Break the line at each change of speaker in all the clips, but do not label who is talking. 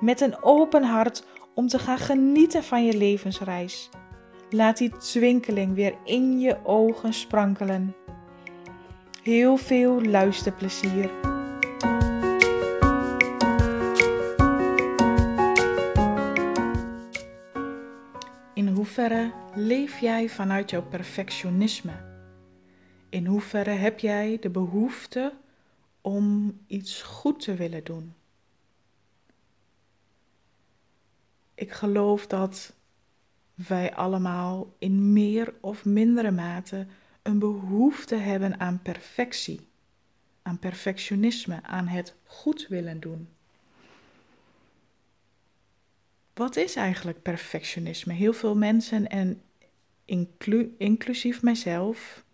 met een open hart om te gaan genieten van je levensreis. Laat die twinkeling weer in je ogen sprankelen. Heel veel luisterplezier. In hoeverre leef jij vanuit jouw perfectionisme? In hoeverre heb jij de behoefte om iets goed te willen doen? Ik geloof dat wij allemaal in meer of mindere mate een behoefte hebben aan perfectie, aan perfectionisme, aan het goed willen doen. Wat is eigenlijk perfectionisme? Heel veel mensen en inclu inclusief mijzelf.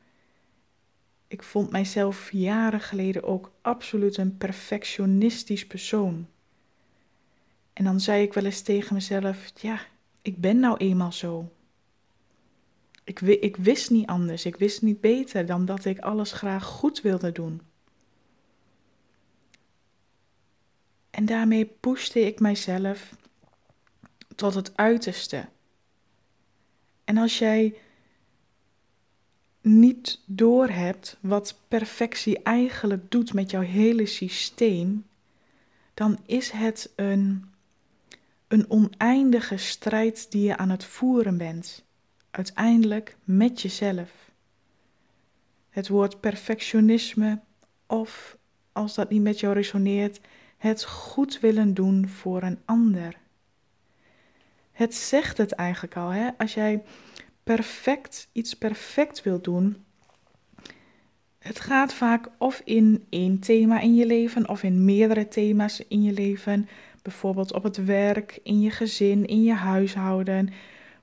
Ik vond mijzelf jaren geleden ook absoluut een perfectionistisch persoon. En dan zei ik wel eens tegen mezelf: Ja, ik ben nou eenmaal zo. Ik, ik wist niet anders, ik wist niet beter dan dat ik alles graag goed wilde doen. En daarmee pushte ik mijzelf tot het uiterste. En als jij niet doorhebt wat perfectie eigenlijk doet met jouw hele systeem, dan is het een een oneindige strijd die je aan het voeren bent, uiteindelijk met jezelf. Het woord perfectionisme, of als dat niet met jou resoneert, het goed willen doen voor een ander. Het zegt het eigenlijk al, hè? als jij perfect iets perfect wil doen. Het gaat vaak of in één thema in je leven of in meerdere thema's in je leven. Bijvoorbeeld op het werk, in je gezin, in je huishouden,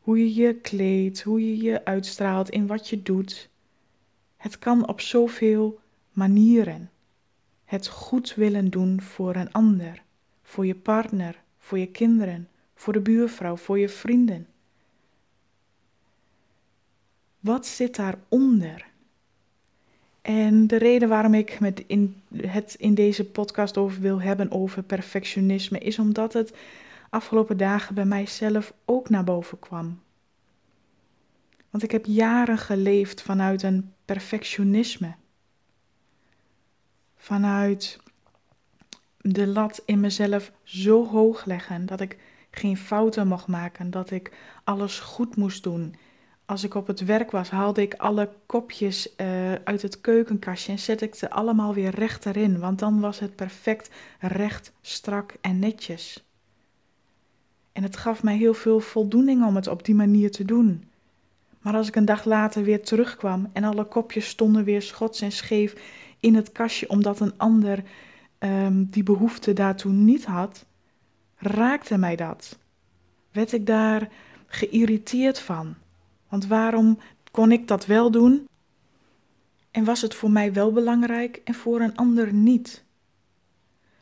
hoe je je kleedt, hoe je je uitstraalt in wat je doet. Het kan op zoveel manieren. Het goed willen doen voor een ander, voor je partner, voor je kinderen, voor de buurvrouw, voor je vrienden. Wat zit daaronder? En de reden waarom ik met in, het in deze podcast over wil hebben over perfectionisme is omdat het afgelopen dagen bij mijzelf ook naar boven kwam. Want ik heb jaren geleefd vanuit een perfectionisme. Vanuit de lat in mezelf zo hoog leggen dat ik geen fouten mocht maken, dat ik alles goed moest doen als ik op het werk was, haalde ik alle kopjes uh, uit het keukenkastje en zette ik ze allemaal weer recht erin, want dan was het perfect recht, strak en netjes. En het gaf mij heel veel voldoening om het op die manier te doen. Maar als ik een dag later weer terugkwam en alle kopjes stonden weer schots en scheef in het kastje omdat een ander um, die behoefte daartoe niet had, raakte mij dat. Werd ik daar geïrriteerd van. Want waarom kon ik dat wel doen? En was het voor mij wel belangrijk en voor een ander niet?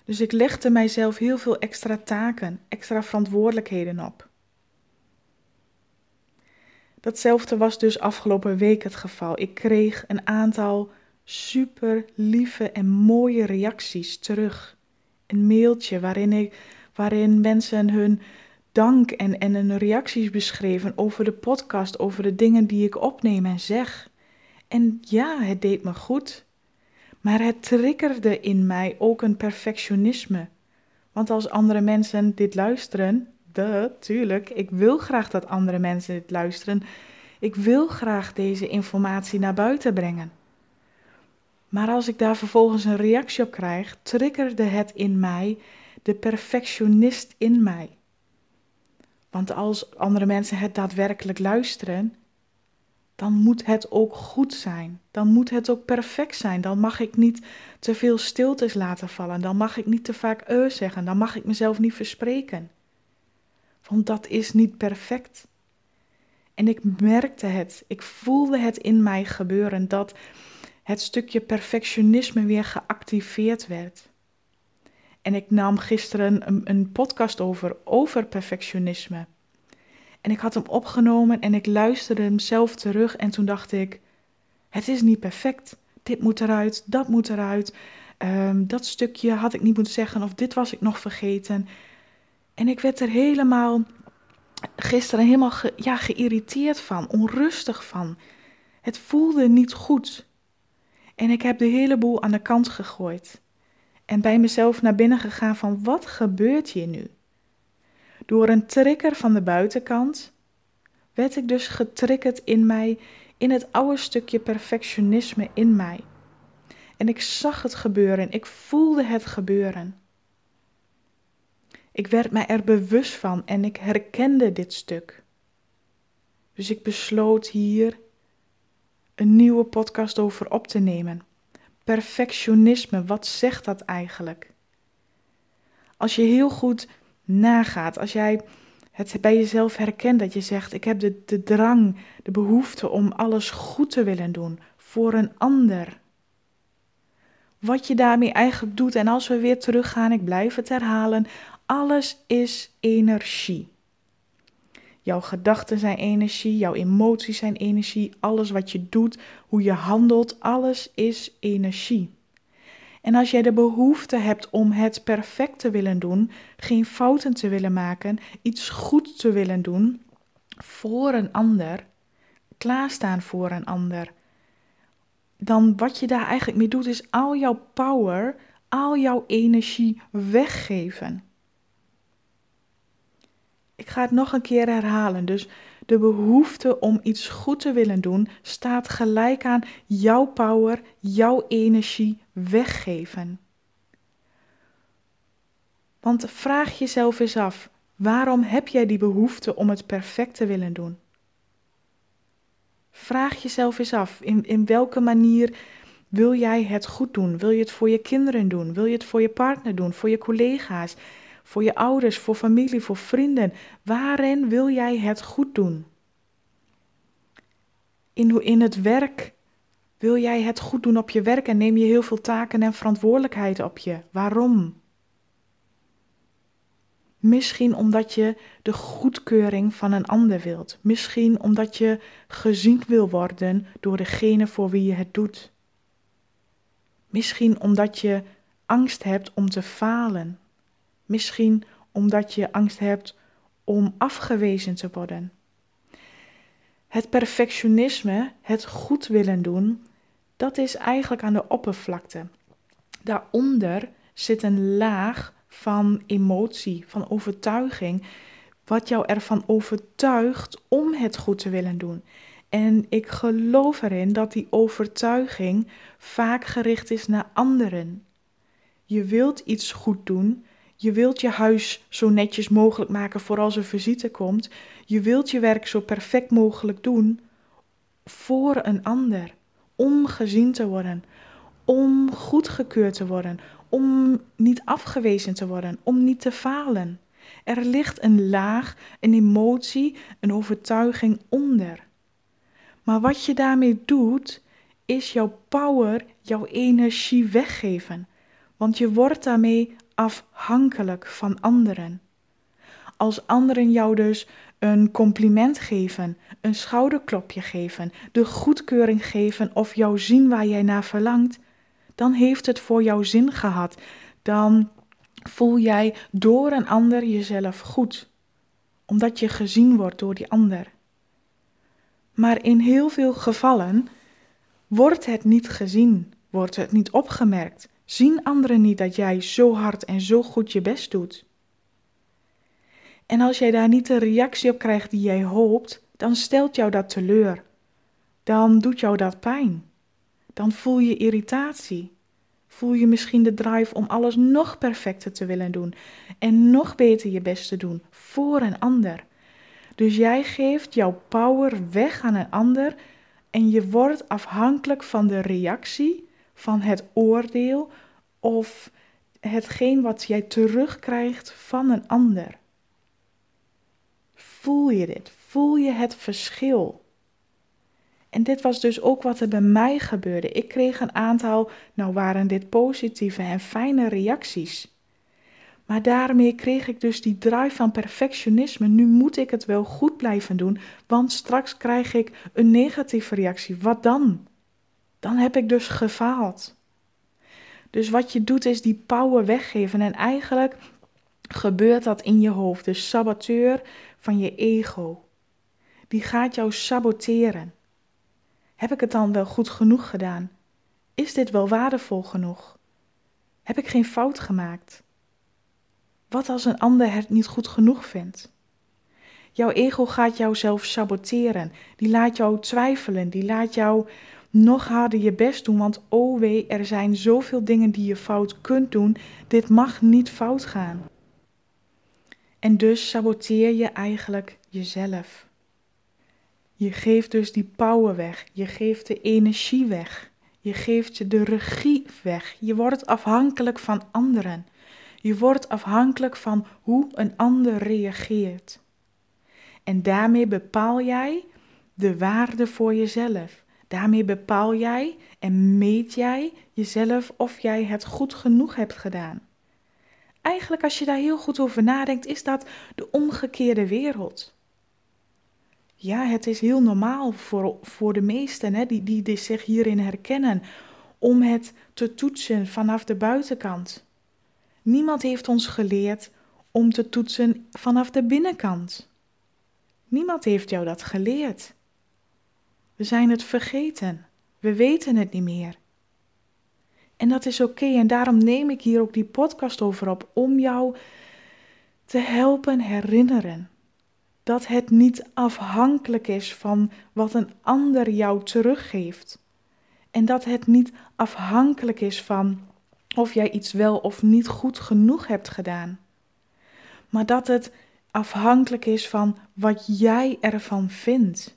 Dus ik legde mijzelf heel veel extra taken, extra verantwoordelijkheden op. Datzelfde was dus afgelopen week het geval. Ik kreeg een aantal super lieve en mooie reacties terug. Een mailtje waarin, ik, waarin mensen hun dank en, en een reacties beschreven over de podcast, over de dingen die ik opneem en zeg. En ja, het deed me goed. Maar het triggerde in mij ook een perfectionisme. Want als andere mensen dit luisteren, tuurlijk, ik wil graag dat andere mensen dit luisteren. Ik wil graag deze informatie naar buiten brengen. Maar als ik daar vervolgens een reactie op krijg, triggerde het in mij de perfectionist in mij. Want als andere mensen het daadwerkelijk luisteren, dan moet het ook goed zijn. Dan moet het ook perfect zijn. Dan mag ik niet te veel stiltes laten vallen. Dan mag ik niet te vaak eh zeggen. Dan mag ik mezelf niet verspreken. Want dat is niet perfect. En ik merkte het. Ik voelde het in mij gebeuren dat het stukje perfectionisme weer geactiveerd werd. En ik nam gisteren een, een podcast over, over perfectionisme. En ik had hem opgenomen en ik luisterde hem zelf terug en toen dacht ik, het is niet perfect. Dit moet eruit, dat moet eruit. Ehm, dat stukje had ik niet moeten zeggen of dit was ik nog vergeten. En ik werd er helemaal gisteren helemaal ja, geïrriteerd van, onrustig van. Het voelde niet goed. En ik heb de hele boel aan de kant gegooid. En bij mezelf naar binnen gegaan van wat gebeurt hier nu? Door een trigger van de buitenkant werd ik dus getriggerd in mij, in het oude stukje perfectionisme in mij. En ik zag het gebeuren, ik voelde het gebeuren. Ik werd mij er bewust van en ik herkende dit stuk. Dus ik besloot hier een nieuwe podcast over op te nemen. Perfectionisme, wat zegt dat eigenlijk? Als je heel goed nagaat, als jij het bij jezelf herkent dat je zegt: Ik heb de, de drang, de behoefte om alles goed te willen doen voor een ander. Wat je daarmee eigenlijk doet, en als we weer teruggaan, ik blijf het herhalen: alles is energie. Jouw gedachten zijn energie, jouw emoties zijn energie, alles wat je doet, hoe je handelt, alles is energie. En als jij de behoefte hebt om het perfect te willen doen, geen fouten te willen maken, iets goed te willen doen voor een ander, klaarstaan voor een ander, dan wat je daar eigenlijk mee doet is al jouw power, al jouw energie weggeven. Ik ga het nog een keer herhalen. Dus de behoefte om iets goed te willen doen staat gelijk aan jouw power, jouw energie weggeven. Want vraag jezelf eens af: waarom heb jij die behoefte om het perfect te willen doen? Vraag jezelf eens af: in, in welke manier wil jij het goed doen? Wil je het voor je kinderen doen? Wil je het voor je partner doen? Voor je collega's? Voor je ouders, voor familie, voor vrienden. Waarin wil jij het goed doen? In, in het werk wil jij het goed doen op je werk en neem je heel veel taken en verantwoordelijkheid op je. Waarom? Misschien omdat je de goedkeuring van een ander wilt. Misschien omdat je gezien wil worden door degene voor wie je het doet. Misschien omdat je angst hebt om te falen. Misschien omdat je angst hebt om afgewezen te worden. Het perfectionisme, het goed willen doen, dat is eigenlijk aan de oppervlakte. Daaronder zit een laag van emotie, van overtuiging, wat jou ervan overtuigt om het goed te willen doen. En ik geloof erin dat die overtuiging vaak gericht is naar anderen. Je wilt iets goed doen, je wilt je huis zo netjes mogelijk maken voor als er visite komt. Je wilt je werk zo perfect mogelijk doen voor een ander. Om gezien te worden, om goedgekeurd te worden, om niet afgewezen te worden, om niet te falen. Er ligt een laag, een emotie, een overtuiging onder. Maar wat je daarmee doet, is jouw power, jouw energie weggeven. Want je wordt daarmee afhankelijk van anderen. Als anderen jou dus een compliment geven, een schouderklopje geven, de goedkeuring geven of jou zien waar jij naar verlangt, dan heeft het voor jou zin gehad. Dan voel jij door een ander jezelf goed, omdat je gezien wordt door die ander. Maar in heel veel gevallen wordt het niet gezien, wordt het niet opgemerkt, Zien anderen niet dat jij zo hard en zo goed je best doet? En als jij daar niet de reactie op krijgt die jij hoopt, dan stelt jou dat teleur. Dan doet jou dat pijn. Dan voel je irritatie. Voel je misschien de drive om alles nog perfecter te willen doen en nog beter je best te doen voor een ander. Dus jij geeft jouw power weg aan een ander En je wordt afhankelijk van de reactie, van het oordeel of hetgeen wat jij terugkrijgt van een ander. Voel je dit? Voel je het verschil? En dit was dus ook wat er bij mij gebeurde. Ik kreeg een aantal, nou waren dit positieve en fijne reacties. Maar daarmee kreeg ik dus die drive van perfectionisme. Nu moet ik het wel goed blijven doen, want straks krijg ik een negatieve reactie. Wat dan? Dan heb ik dus gefaald. Dus wat je doet is die power weggeven. En eigenlijk gebeurt dat in je hoofd. De saboteur van je ego. Die gaat jou saboteren. Heb ik het dan wel goed genoeg gedaan? Is dit wel waardevol genoeg? Heb ik geen fout gemaakt? Wat als een ander het niet goed genoeg vindt? Jouw ego gaat jou zelf saboteren. Die laat jou twijfelen. Die laat jou nog harder je best doen. Want oh wee, er zijn zoveel dingen die je fout kunt doen. Dit mag niet fout gaan. En dus saboteer je eigenlijk jezelf. Je geeft dus die power weg. Je geeft de energie weg. Je geeft de regie weg. Je wordt afhankelijk van anderen. Je wordt afhankelijk van hoe een ander reageert. En daarmee bepaal jij de waarde voor jezelf. Daarmee bepaal jij en meet jij jezelf of jij het goed genoeg hebt gedaan. Eigenlijk, als je daar heel goed over nadenkt, is dat de omgekeerde wereld. Ja, het is heel normaal voor, voor de meesten hè, die, die, die zich hierin herkennen om het te toetsen vanaf de buitenkant. Niemand heeft ons geleerd om te toetsen vanaf de binnenkant. Niemand heeft jou dat geleerd. We zijn het vergeten. We weten het niet meer. En dat is oké. En daarom neem ik hier ook die podcast over op om jou te helpen herinneren dat het niet afhankelijk is van wat een ander jou teruggeeft. En dat het niet afhankelijk is van of jij iets wel of niet goed genoeg hebt gedaan. Maar dat het afhankelijk is van wat jij ervan vindt.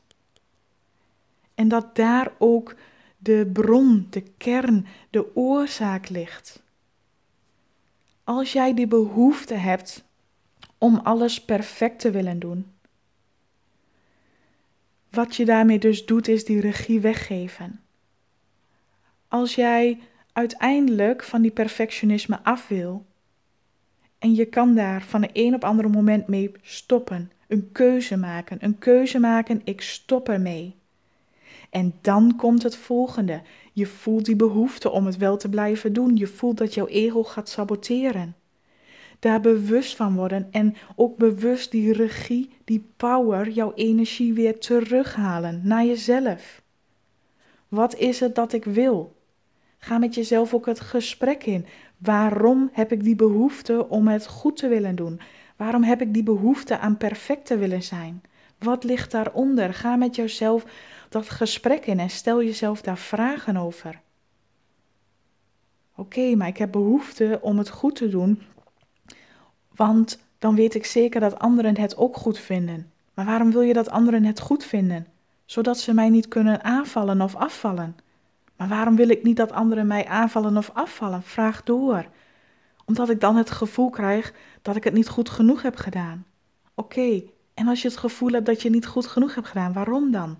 En dat daar ook de bron, de kern, de oorzaak ligt. Als jij die behoefte hebt om alles perfect te willen doen, wat je daarmee dus doet, is die regie weggeven. Als jij uiteindelijk van die perfectionisme af wil en je kan daar van de een op andere moment mee stoppen, een keuze maken, een keuze maken, ik stop ermee. En dan komt het volgende. Je voelt die behoefte om het wel te blijven doen. Je voelt dat jouw ego gaat saboteren daar bewust van worden en ook bewust die regie, die power, jouw energie weer terughalen naar jezelf. Wat is het dat ik wil? Ga met jezelf ook het gesprek in. Waarom heb ik die behoefte om het goed te willen doen? Waarom heb ik die behoefte aan perfect te willen zijn? Wat ligt daaronder? Ga met jezelf dat gesprek in en stel jezelf daar vragen over. Oké, maar ik heb behoefte om het goed te doen want dan weet ik zeker dat anderen het ook goed vinden. Maar waarom wil je dat anderen het goed vinden? Zodat ze mij niet kunnen aanvallen of afvallen. Maar waarom wil ik niet dat anderen mij aanvallen of afvallen? Vraag door. Omdat ik dan het gevoel krijg dat ik het niet goed genoeg heb gedaan. Oké, en als je het gevoel hebt dat je niet goed genoeg hebt gedaan, waarom dan?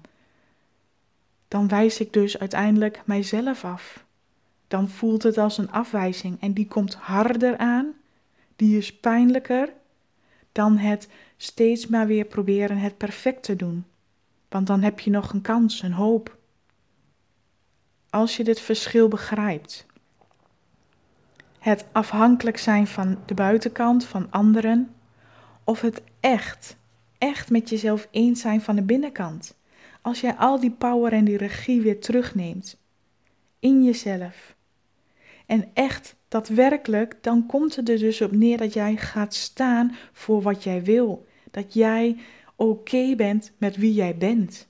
Dan wijs ik dus uiteindelijk mijzelf af. Dan voelt het als een afwijzing en die komt harder aan die is pijnlijker dan het steeds maar weer proberen het perfect te doen. Want dan heb je nog een kans, een hoop. Als je dit verschil begrijpt, het afhankelijk zijn van de buitenkant, van anderen, of het echt, echt met jezelf eens zijn van de binnenkant. Als jij al die power en die regie weer terugneemt in jezelf en echt daadwerkelijk, dan komt het er dus op neer dat jij gaat staan voor wat jij wil. Dat jij oké bent met wie jij bent.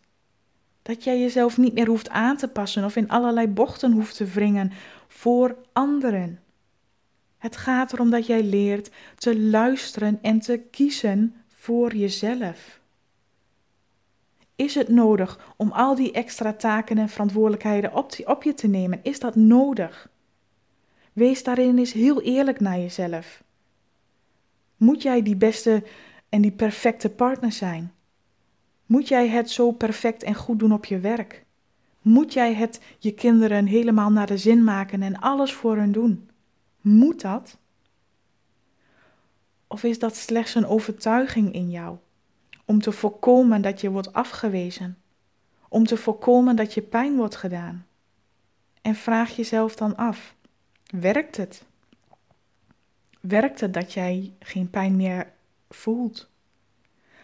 Dat jij jezelf niet meer hoeft aan te passen of in allerlei bochten hoeft te wringen voor anderen. Het gaat erom dat jij leert te luisteren en te kiezen voor jezelf. Is het nodig om al die extra taken en verantwoordelijkheden op, op je te nemen? Is dat nodig? Wees daarin eens heel eerlijk naar jezelf. Moet jij die beste en die perfecte partner zijn? Moet jij het zo perfect en goed doen op je werk? Moet jij het je kinderen helemaal naar de zin maken en alles voor hen doen? Moet dat? Of is dat slechts een overtuiging in jou om te voorkomen dat je wordt afgewezen? Om te voorkomen dat je pijn wordt gedaan? En vraag jezelf dan af: werkt het? Werkt het dat jij geen pijn meer voelt?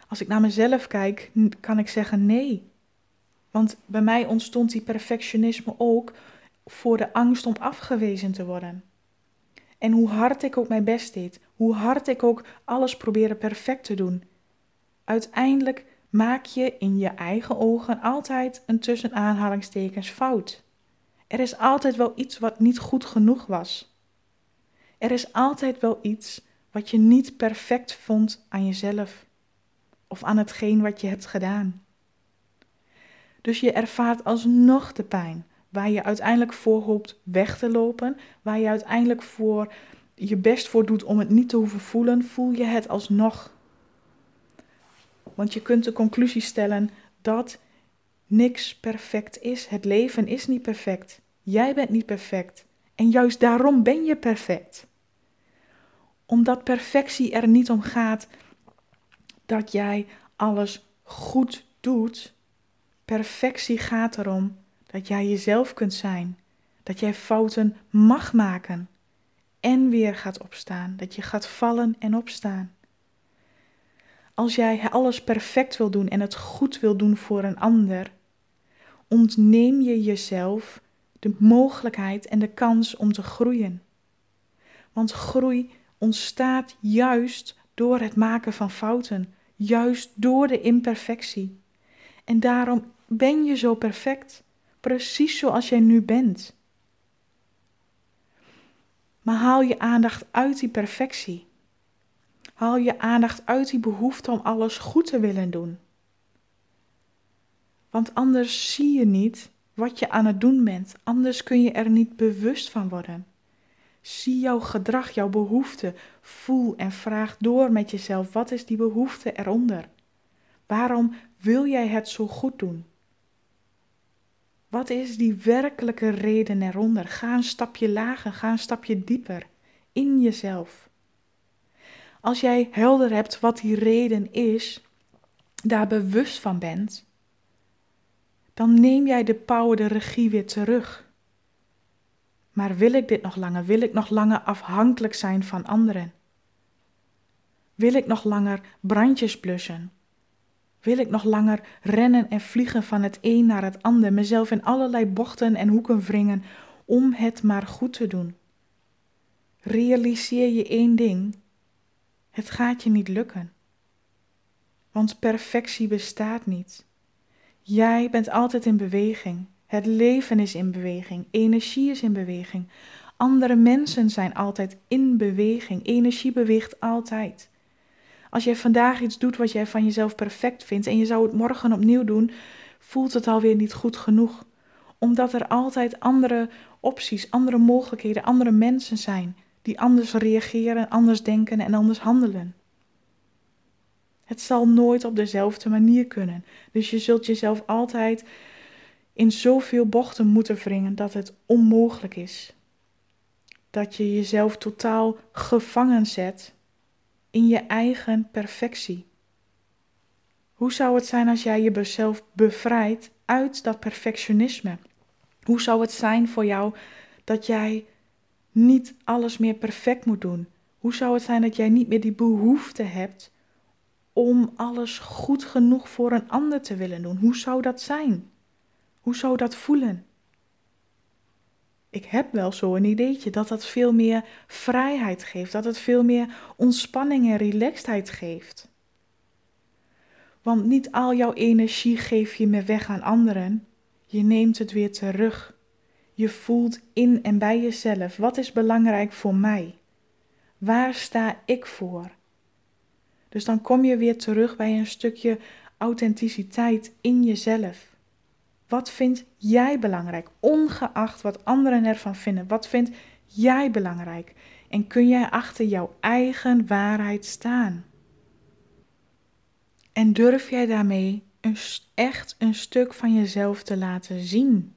Als ik naar mezelf kijk, kan ik zeggen nee. Want bij mij ontstond die perfectionisme ook voor de angst om afgewezen te worden. En hoe hard ik ook mijn best deed, hoe hard ik ook alles probeerde perfect te doen, uiteindelijk maak je in je eigen ogen altijd een tussen aanhalingstekens fout. Er is altijd wel iets wat niet goed genoeg was. Er is altijd wel iets wat je niet perfect vond aan jezelf of aan hetgeen wat je hebt gedaan. Dus je ervaart alsnog de pijn, waar je uiteindelijk voor hoopt weg te lopen, waar je uiteindelijk voor je best voor doet om het niet te hoeven voelen, voel je het alsnog. Want je kunt de conclusie stellen dat niks perfect is. Het leven is niet perfect. Jij bent niet perfect. En juist daarom ben je perfect. Omdat perfectie er niet om gaat dat jij alles goed doet. Perfectie gaat erom dat jij jezelf kunt zijn. Dat jij fouten mag maken. En weer gaat opstaan. Dat je gaat vallen en opstaan. Als jij alles perfect wil doen en het goed wil doen voor een ander, ontneem je jezelf de mogelijkheid en de kans om te groeien. Want groei ontstaat juist door het maken van fouten, juist door de imperfectie. En daarom ben je zo perfect, precies zoals jij nu bent. Maar haal je aandacht uit die perfectie. Haal je aandacht uit die behoefte om alles goed te willen doen. Want anders zie je niet wat je aan het doen bent, anders kun je er niet bewust van worden. Zie jouw gedrag, jouw behoefte, voel en vraag door met jezelf: wat is die behoefte eronder? Waarom wil jij het zo goed doen? Wat is die werkelijke reden eronder? Ga een stapje lager, ga een stapje dieper in jezelf. Als jij helder hebt wat die reden is, daar bewust van bent, dan neem jij de power, de regie weer terug. Maar wil ik dit nog langer? Wil ik nog langer afhankelijk zijn van anderen? Wil ik nog langer brandjes blussen? Wil ik nog langer rennen en vliegen van het een naar het ander, mezelf in allerlei bochten en hoeken wringen om het maar goed te doen? Realiseer je één ding: het gaat je niet lukken. Want perfectie bestaat niet. Jij bent altijd in beweging. Het leven is in beweging. Energie is in beweging. Andere mensen zijn altijd in beweging. Energie beweegt altijd. Als jij vandaag iets doet wat jij van jezelf perfect vindt en je zou het morgen opnieuw doen, voelt het alweer niet goed genoeg. Omdat er altijd andere opties, andere mogelijkheden, andere mensen zijn die anders reageren, anders denken en anders handelen. Het zal nooit op dezelfde manier kunnen. Dus je zult jezelf altijd in zoveel bochten moeten wringen dat het onmogelijk is. Dat je jezelf totaal gevangen zet in je eigen perfectie. Hoe zou het zijn als jij jezelf bevrijdt uit dat perfectionisme? Hoe zou het zijn voor jou dat jij niet alles meer perfect moet doen? Hoe zou het zijn dat jij niet meer die behoefte hebt om alles goed genoeg voor een ander te willen doen? Hoe zou dat zijn? Hoe zou dat voelen? Ik heb wel zo een ideetje dat dat veel meer vrijheid geeft, dat het veel meer ontspanning en relaxedheid geeft. Want niet al jouw energie geef je meer weg aan anderen, je neemt het weer terug. Je voelt in en bij jezelf, wat is belangrijk voor mij? Waar sta ik voor? Dus dan kom je weer terug bij een stukje authenticiteit in jezelf. Wat vind jij belangrijk, ongeacht wat anderen ervan vinden? Wat vind jij belangrijk? En kun jij achter jouw eigen waarheid staan? En durf jij daarmee een, echt een stuk van jezelf te laten zien?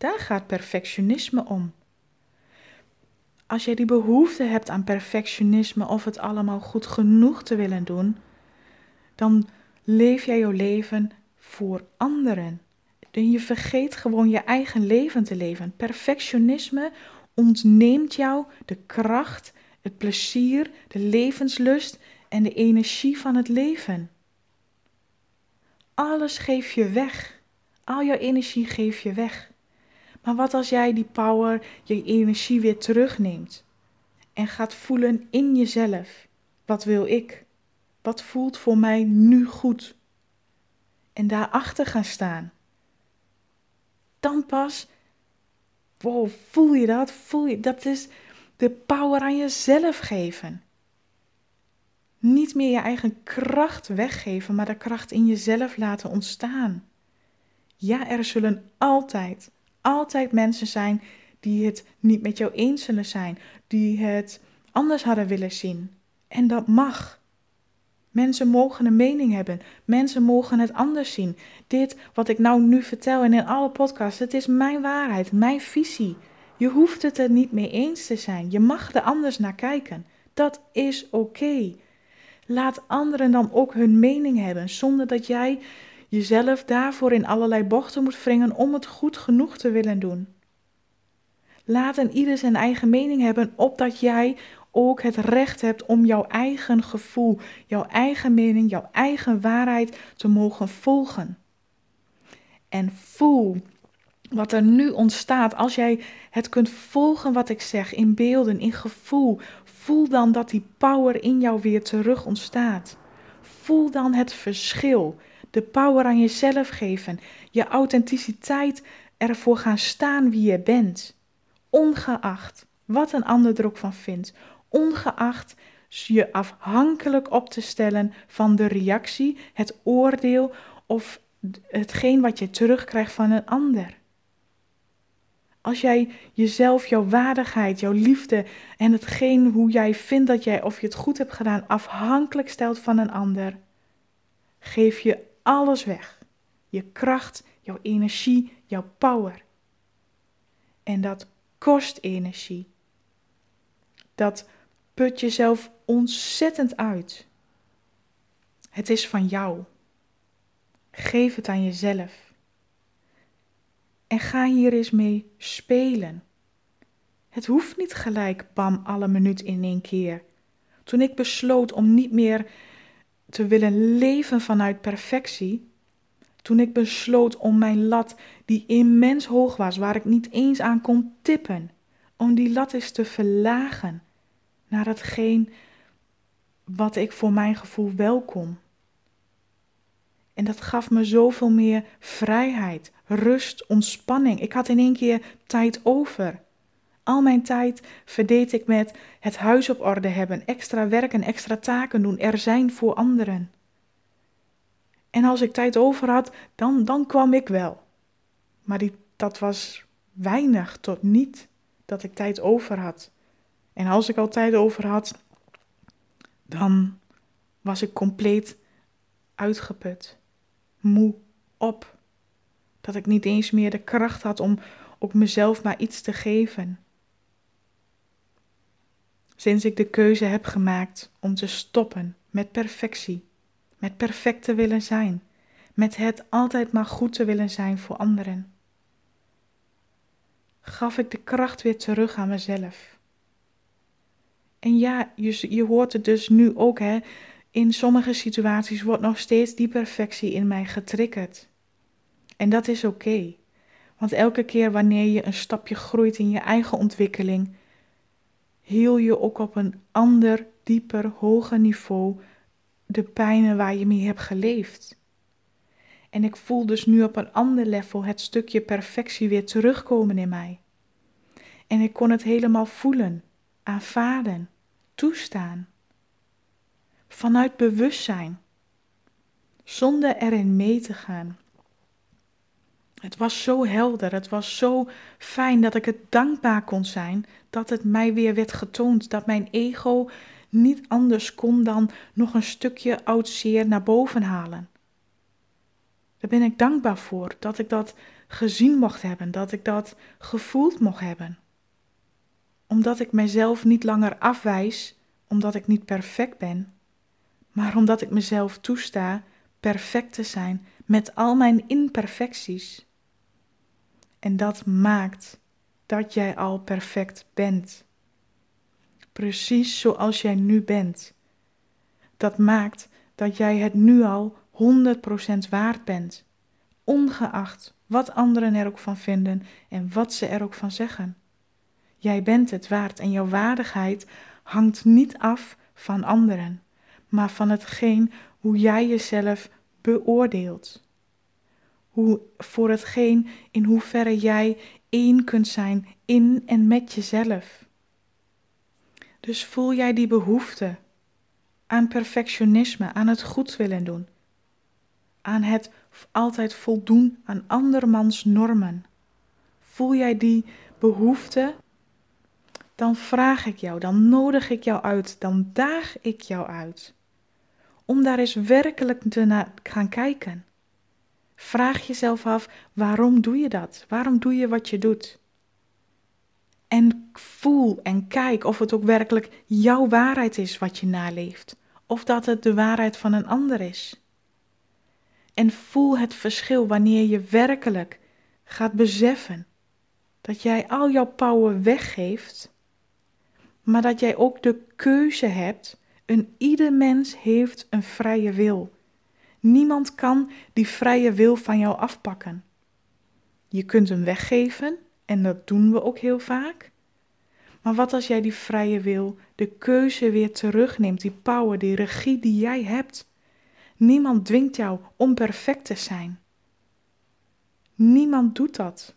Daar gaat perfectionisme om. Als jij die behoefte hebt aan perfectionisme of het allemaal goed genoeg te willen doen, dan leef jij jouw leven voor anderen. En je vergeet gewoon je eigen leven te leven. Perfectionisme ontneemt jou de kracht, het plezier, de levenslust en de energie van het leven. Alles geef je weg. Al jouw energie geef je weg. Maar wat als jij die power, je energie weer terugneemt en gaat voelen in jezelf: wat wil ik? Wat voelt voor mij nu goed? En daarachter gaan staan. Dan pas, wow, voel je dat? Voel je dat? is de power aan jezelf geven. Niet meer je eigen kracht weggeven, maar de kracht in jezelf laten ontstaan. Ja, er zullen altijd, altijd mensen zijn die het niet met jou eens zullen zijn, die het anders hadden willen zien. En dat mag. Mensen mogen een mening hebben. Mensen mogen het anders zien. Dit wat ik nou nu vertel en in alle podcasts, het is mijn waarheid, mijn visie. Je hoeft het er niet mee eens te zijn. Je mag er anders naar kijken. Dat is oké. Laat anderen dan ook hun mening hebben, zonder dat jij jezelf daarvoor in allerlei bochten moet wringen om het goed genoeg te willen doen. Laat een ieder zijn eigen mening hebben, opdat jij ook het recht hebt om jouw eigen gevoel, jouw eigen mening, jouw eigen waarheid te mogen volgen. En voel wat er nu ontstaat als jij het kunt volgen wat ik zeg in beelden, in gevoel. Voel dan dat die power in jou weer terug ontstaat. Voel dan het verschil. De power aan jezelf geven. Je authenticiteit ervoor gaan staan wie je bent. Ongeacht wat een ander er ook van vindt ongeacht je afhankelijk op te stellen van de reactie, het oordeel of hetgeen wat je terugkrijgt van een ander. Als jij jezelf, jouw waardigheid, jouw liefde en hetgeen hoe jij vindt dat jij of je het goed hebt gedaan afhankelijk stelt van een ander, geef je alles weg. Je kracht, jouw energie, jouw power. En dat kost energie. Dat put jezelf ontzettend uit. Het is van jou. Geef het aan jezelf. En ga hier eens mee spelen. Het hoeft niet gelijk, bam, alle minuut in één keer. Toen ik besloot om niet meer te willen leven vanuit perfectie, toen ik besloot om mijn lat, die immens hoog was, waar ik niet eens aan kon tippen, om die lat eens te verlagen naar hetgeen wat ik voor mijn gevoel welkom. En dat gaf me zoveel meer vrijheid, rust, ontspanning. Ik had in één keer tijd over. Al mijn tijd verdeed ik met het huis op orde hebben, extra werken, extra taken doen, er zijn voor anderen. En als ik tijd over had, dan, dan kwam ik wel. Maar die, dat was weinig tot niet dat ik tijd over had. En als ik al tijd over had, dan was ik compleet uitgeput, moe, op. Dat ik niet eens meer de kracht had om ook mezelf maar iets te geven. Sinds ik de keuze heb gemaakt om te stoppen met perfectie, met perfect te willen zijn, met het altijd maar goed te willen zijn voor anderen, gaf ik de kracht weer terug aan mezelf. En ja, je, je hoort het dus nu ook, hè. In sommige situaties wordt nog steeds die perfectie in mij getriggerd. En dat is oké. Want elke keer wanneer je een stapje groeit in je eigen ontwikkeling, heel je ook op een ander, dieper, hoger niveau de pijnen waar je mee hebt geleefd. En ik voel dus nu op een ander level het stukje perfectie weer terugkomen in mij. En ik kon het helemaal voelen aanvaarden, toestaan. Vanuit bewustzijn. zonder erin mee te gaan. Het was zo helder, het was zo fijn dat ik het dankbaar kon zijn dat het mij weer werd getoond, dat mijn ego niet anders kon dan nog een stukje oud zeer naar boven halen. Daar ben ik dankbaar voor dat ik dat gezien mocht hebben, dat ik dat gevoeld mocht hebben. Omdat ik mezelf niet langer afwijs, omdat ik niet perfect ben, maar omdat ik mezelf toesta perfect te zijn met al mijn imperfecties. En dat maakt dat jij al perfect bent. Precies zoals jij nu bent. Dat maakt dat jij het nu al 100% waard bent, ongeacht wat anderen er ook van vinden en wat ze er ook van zeggen. Jij bent het waard en jouw waardigheid hangt niet af van anderen, maar van hetgeen hoe jij jezelf beoordeelt. Hoe, voor hetgeen in hoeverre jij één kunt zijn in en met jezelf. Dus voel jij die behoefte aan perfectionisme, aan het goed willen doen, aan het altijd voldoen aan andermans normen. Voel jij die behoefte? Dan vraag ik jou, dan nodig ik jou uit, dan daag ik jou uit. Om daar eens werkelijk te naar gaan kijken. Vraag jezelf af, waarom doe je dat? Waarom doe je wat je doet? En voel en kijk of het ook werkelijk jouw waarheid is wat je naleeft, of dat het de waarheid van een ander is. En voel het verschil wanneer je werkelijk gaat beseffen dat jij al jouw power weggeeft, maar dat jij ook de keuze hebt. Een ieder mens heeft een vrije wil. Niemand kan die vrije wil van jou afpakken. Je kunt hem weggeven en dat doen we ook heel vaak. Maar wat als jij die vrije wil, de keuze weer terugneemt, die power, die regie die jij hebt? Niemand dwingt jou om perfect te zijn. Niemand doet dat.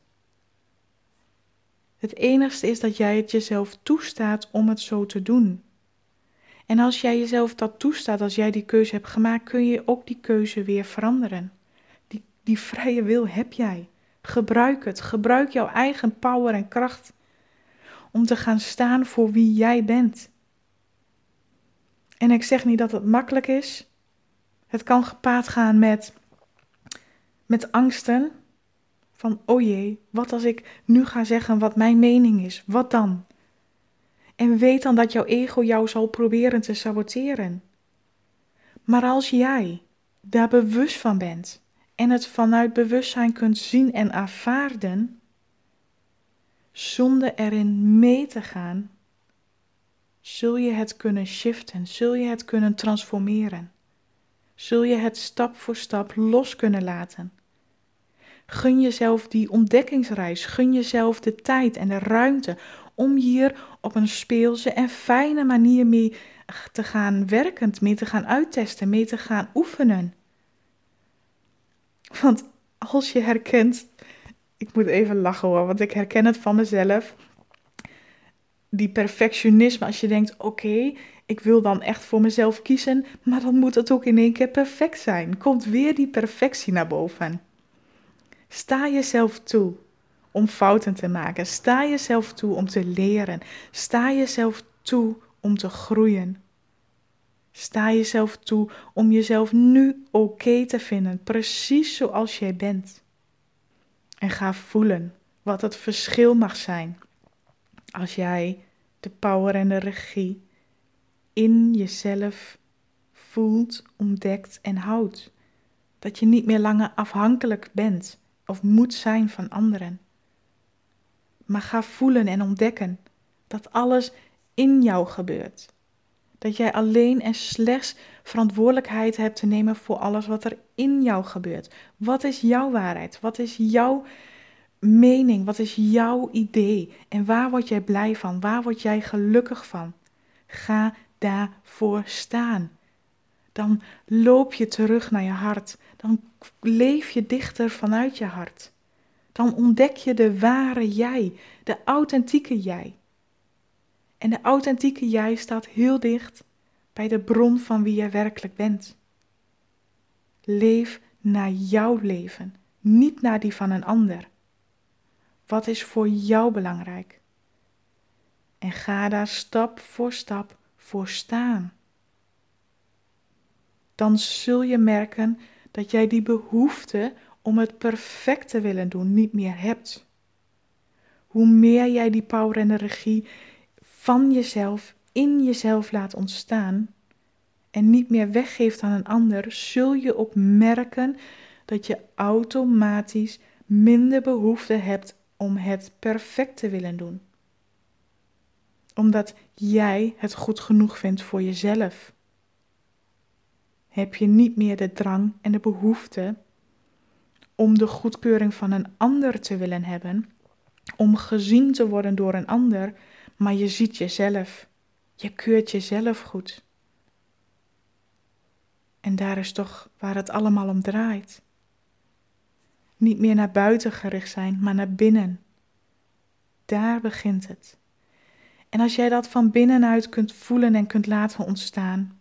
Het enigste is dat jij het jezelf toestaat om het zo te doen. En als jij jezelf dat toestaat, als jij die keuze hebt gemaakt, kun je ook die keuze weer veranderen. Die, die vrije wil heb jij. Gebruik het. Gebruik jouw eigen power en kracht om te gaan staan voor wie jij bent. En ik zeg niet dat het makkelijk is. Het kan gepaard gaan met, met angsten. Van, oh jee, wat als ik nu ga zeggen wat mijn mening is? Wat dan? En weet dan dat jouw ego jou zal proberen te saboteren. Maar als jij daar bewust van bent en het vanuit bewustzijn kunt zien en aanvaarden, zonder erin mee te gaan, zul je het kunnen shiften, zul je het kunnen transformeren, zul je het stap voor stap los kunnen laten. Gun jezelf die ontdekkingsreis, gun jezelf de tijd en de ruimte om hier op een speelse en fijne manier mee te gaan werken, mee te gaan uittesten, mee te gaan oefenen. Want als je herkent, ik moet even lachen hoor, want ik herken het van mezelf. Die perfectionisme, als je denkt: oké, ik wil dan echt voor mezelf kiezen, maar dan moet het ook in één keer perfect zijn. Komt weer die perfectie naar boven. Sta jezelf toe om fouten te maken. Sta jezelf toe om te leren. Sta jezelf toe om te groeien. Sta jezelf toe om jezelf nu oké te vinden, precies zoals jij bent. En ga voelen wat het verschil mag zijn als jij de power en de regie in jezelf voelt, ontdekt en houdt. Dat je niet meer langer afhankelijk bent of moet zijn van anderen. Maar ga voelen en ontdekken dat alles in jou gebeurt. Dat jij alleen en slechts verantwoordelijkheid hebt te nemen voor alles wat er in jou gebeurt. Wat is jouw waarheid? Wat is jouw mening? Wat is jouw idee? En waar word jij blij van? Waar word jij gelukkig van? Ga daarvoor staan. Dan loop je terug naar je hart. Dan leef je dichter vanuit je hart. Dan ontdek je de ware jij, de authentieke jij. En de authentieke jij staat heel dicht bij de bron van wie jij werkelijk bent. Leef naar jouw leven, niet naar die van een ander. Wat is voor jou belangrijk? En ga daar stap voor stap voor staan. Dan zul je merken dat jij die behoefte om het perfect te willen doen niet meer hebt. Hoe meer jij die power en de regie van jezelf in jezelf laat ontstaan en niet meer weggeeft aan een ander, zul je ook merken dat je automatisch minder behoefte hebt om het perfect te willen doen. Omdat jij het goed genoeg vindt voor jezelf. Heb je niet meer de drang en de behoefte om de goedkeuring van een ander te willen hebben, om gezien te worden door een ander, maar je ziet jezelf. Je keurt jezelf goed. En daar is toch waar het allemaal om draait. Niet meer naar buiten gericht zijn, maar naar binnen. Daar begint het. En als jij dat van binnenuit kunt voelen en kunt laten ontstaan,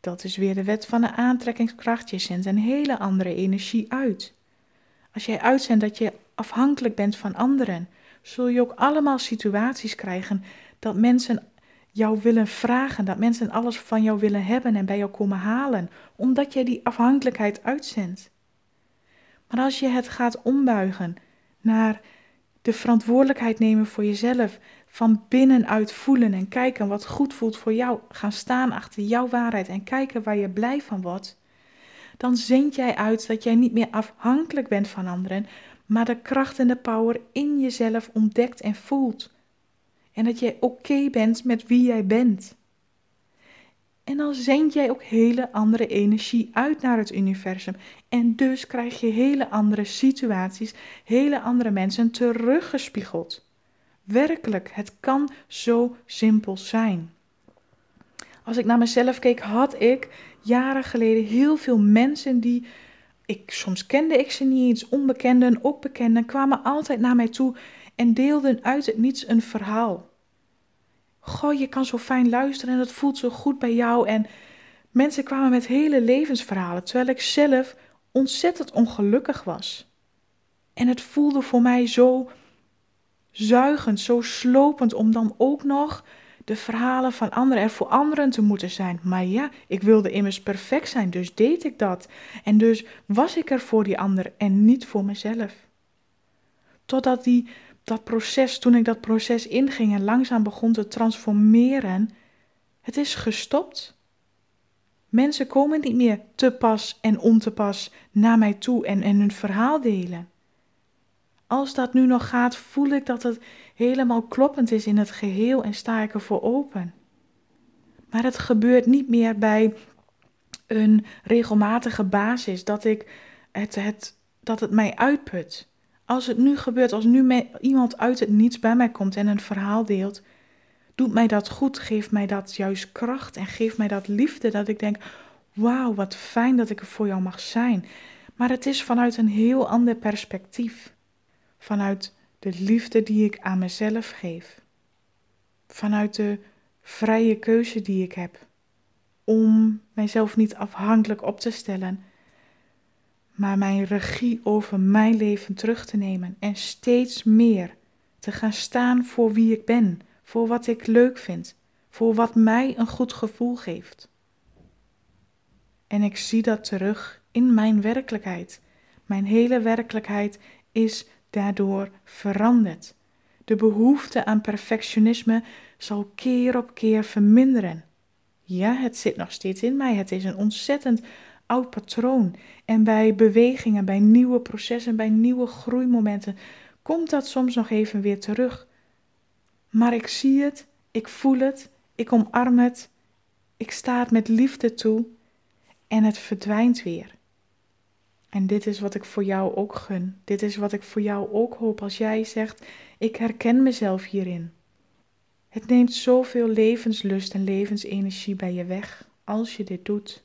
dat is weer de wet van de aantrekkingskracht. Je zendt een hele andere energie uit. Als jij uitzendt dat je afhankelijk bent van anderen, zul je ook allemaal situaties krijgen dat mensen jou willen vragen, dat mensen alles van jou willen hebben en bij jou komen halen, omdat jij die afhankelijkheid uitzendt. Maar als je het gaat ombuigen naar de verantwoordelijkheid nemen voor jezelf, van binnenuit voelen en kijken wat goed voelt voor jou, gaan staan achter jouw waarheid en kijken waar je blij van wordt, dan zend jij uit dat jij niet meer afhankelijk bent van anderen, maar de kracht en de power in jezelf ontdekt en voelt. En dat jij oké bent met wie jij bent. En dan zend jij ook hele andere energie uit naar het universum. En dus krijg je hele andere situaties, hele andere mensen teruggespiegeld. Werkelijk, het kan zo simpel zijn. Als ik naar mezelf keek, had ik jaren geleden heel veel mensen die ik, soms kende ik ze niet eens, onbekenden, ook bekenden, kwamen altijd naar mij toe en deelden uit het niets een verhaal. Goh, je kan zo fijn luisteren en het voelt zo goed bij jou. En mensen kwamen met hele levensverhalen, terwijl ik zelf ontzettend ongelukkig was. En het voelde voor mij zo zuigend, zo slopend om dan ook nog de verhalen van anderen er voor anderen te moeten zijn. Maar ja, ik wilde immers perfect zijn, dus deed ik dat. En dus was ik er voor die ander en niet voor mezelf. Totdat die, dat proces, toen ik dat proces inging en langzaam begon te transformeren, het is gestopt. Mensen komen niet meer te pas en on te pas naar mij toe en, en hun verhaal delen. Als dat nu nog gaat, voel ik dat het helemaal kloppend is in het geheel en sta ik ervoor open. Maar het gebeurt niet meer bij een regelmatige basis dat, ik het, het, dat het mij uitput. Als het nu gebeurt, als nu iemand uit het niets bij mij komt en een verhaal deelt, doet mij dat goed, geeft mij dat juist kracht en geeft mij dat liefde dat ik denk, wauw, wat fijn dat ik er voor jou mag zijn. Maar het is vanuit een heel ander perspectief vanuit de liefde die ik aan mezelf geef, vanuit de vrije keuze die ik heb om mijzelf niet afhankelijk op te stellen, maar mijn regie over mijn leven terug te nemen en steeds meer te gaan staan voor wie ik ben, voor wat ik leuk vind, voor wat mij een goed gevoel geeft. En ik zie dat terug in mijn werkelijkheid. Mijn hele werkelijkheid is daardoor verandert. De behoefte aan perfectionisme zal keer op keer verminderen. Ja, het zit nog steeds in mij. Het is een ontzettend oud patroon. En bij bewegingen, bij nieuwe processen, bij nieuwe groeimomenten komt dat soms nog even weer terug. Maar ik zie het, ik voel het, ik omarm het, ik sta het met liefde toe en het verdwijnt weer. En dit is wat ik voor jou ook gun. Dit is wat ik voor jou ook hoop als jij zegt: Ik herken mezelf hierin. Het neemt zoveel levenslust en levensenergie bij je weg als je dit doet.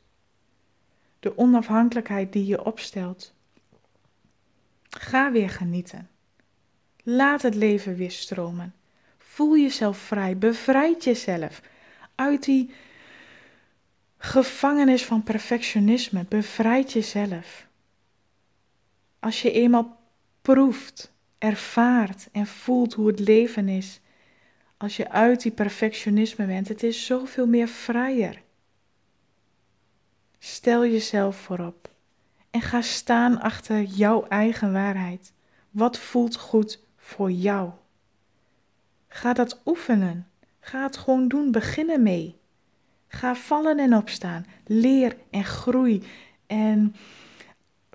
De onafhankelijkheid die je opstelt. Ga weer genieten. Laat het leven weer stromen. Voel jezelf vrij. Bevrijd jezelf uit die gevangenis van perfectionisme. Bevrijd jezelf. Als je eenmaal proeft, ervaart en voelt hoe het leven is, als je uit die perfectionisme bent, het is zoveel meer vrijer. Stel jezelf voorop en ga staan achter jouw eigen waarheid. Wat voelt goed voor jou? Ga dat oefenen. Ga het gewoon doen. Begin ermee. Ga vallen en opstaan. Leer en groei. En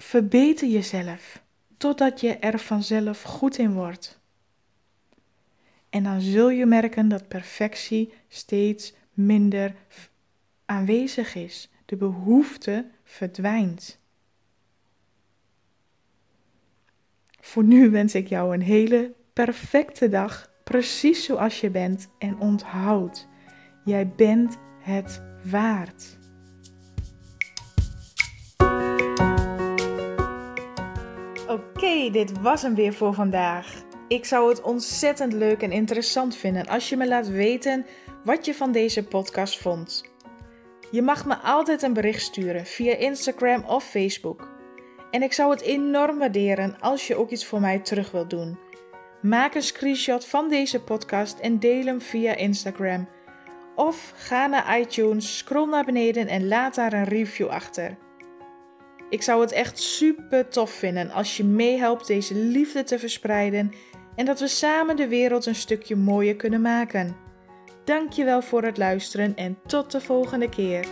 verbeter jezelf. Totdat je er vanzelf goed in wordt. En dan zul je merken dat perfectie steeds minder aanwezig is. De behoefte verdwijnt. Voor nu wens ik jou een hele perfecte dag, precies zoals je bent. En onthoud, jij bent het waard. Oké, dit was hem weer voor vandaag. Ik zou het ontzettend leuk en interessant vinden als je me laat weten wat je van deze podcast vond. Je mag me altijd een bericht sturen via Instagram of Facebook. En ik zou het enorm waarderen als je ook iets voor mij terug wilt doen. Maak een screenshot van deze podcast en deel hem via Instagram. Of ga naar iTunes, scroll naar beneden en laat daar een review achter. Ik zou het echt super tof vinden als je meehelpt deze liefde te verspreiden en dat we samen de wereld een stukje mooier kunnen maken. Dankjewel voor het luisteren en tot de volgende keer.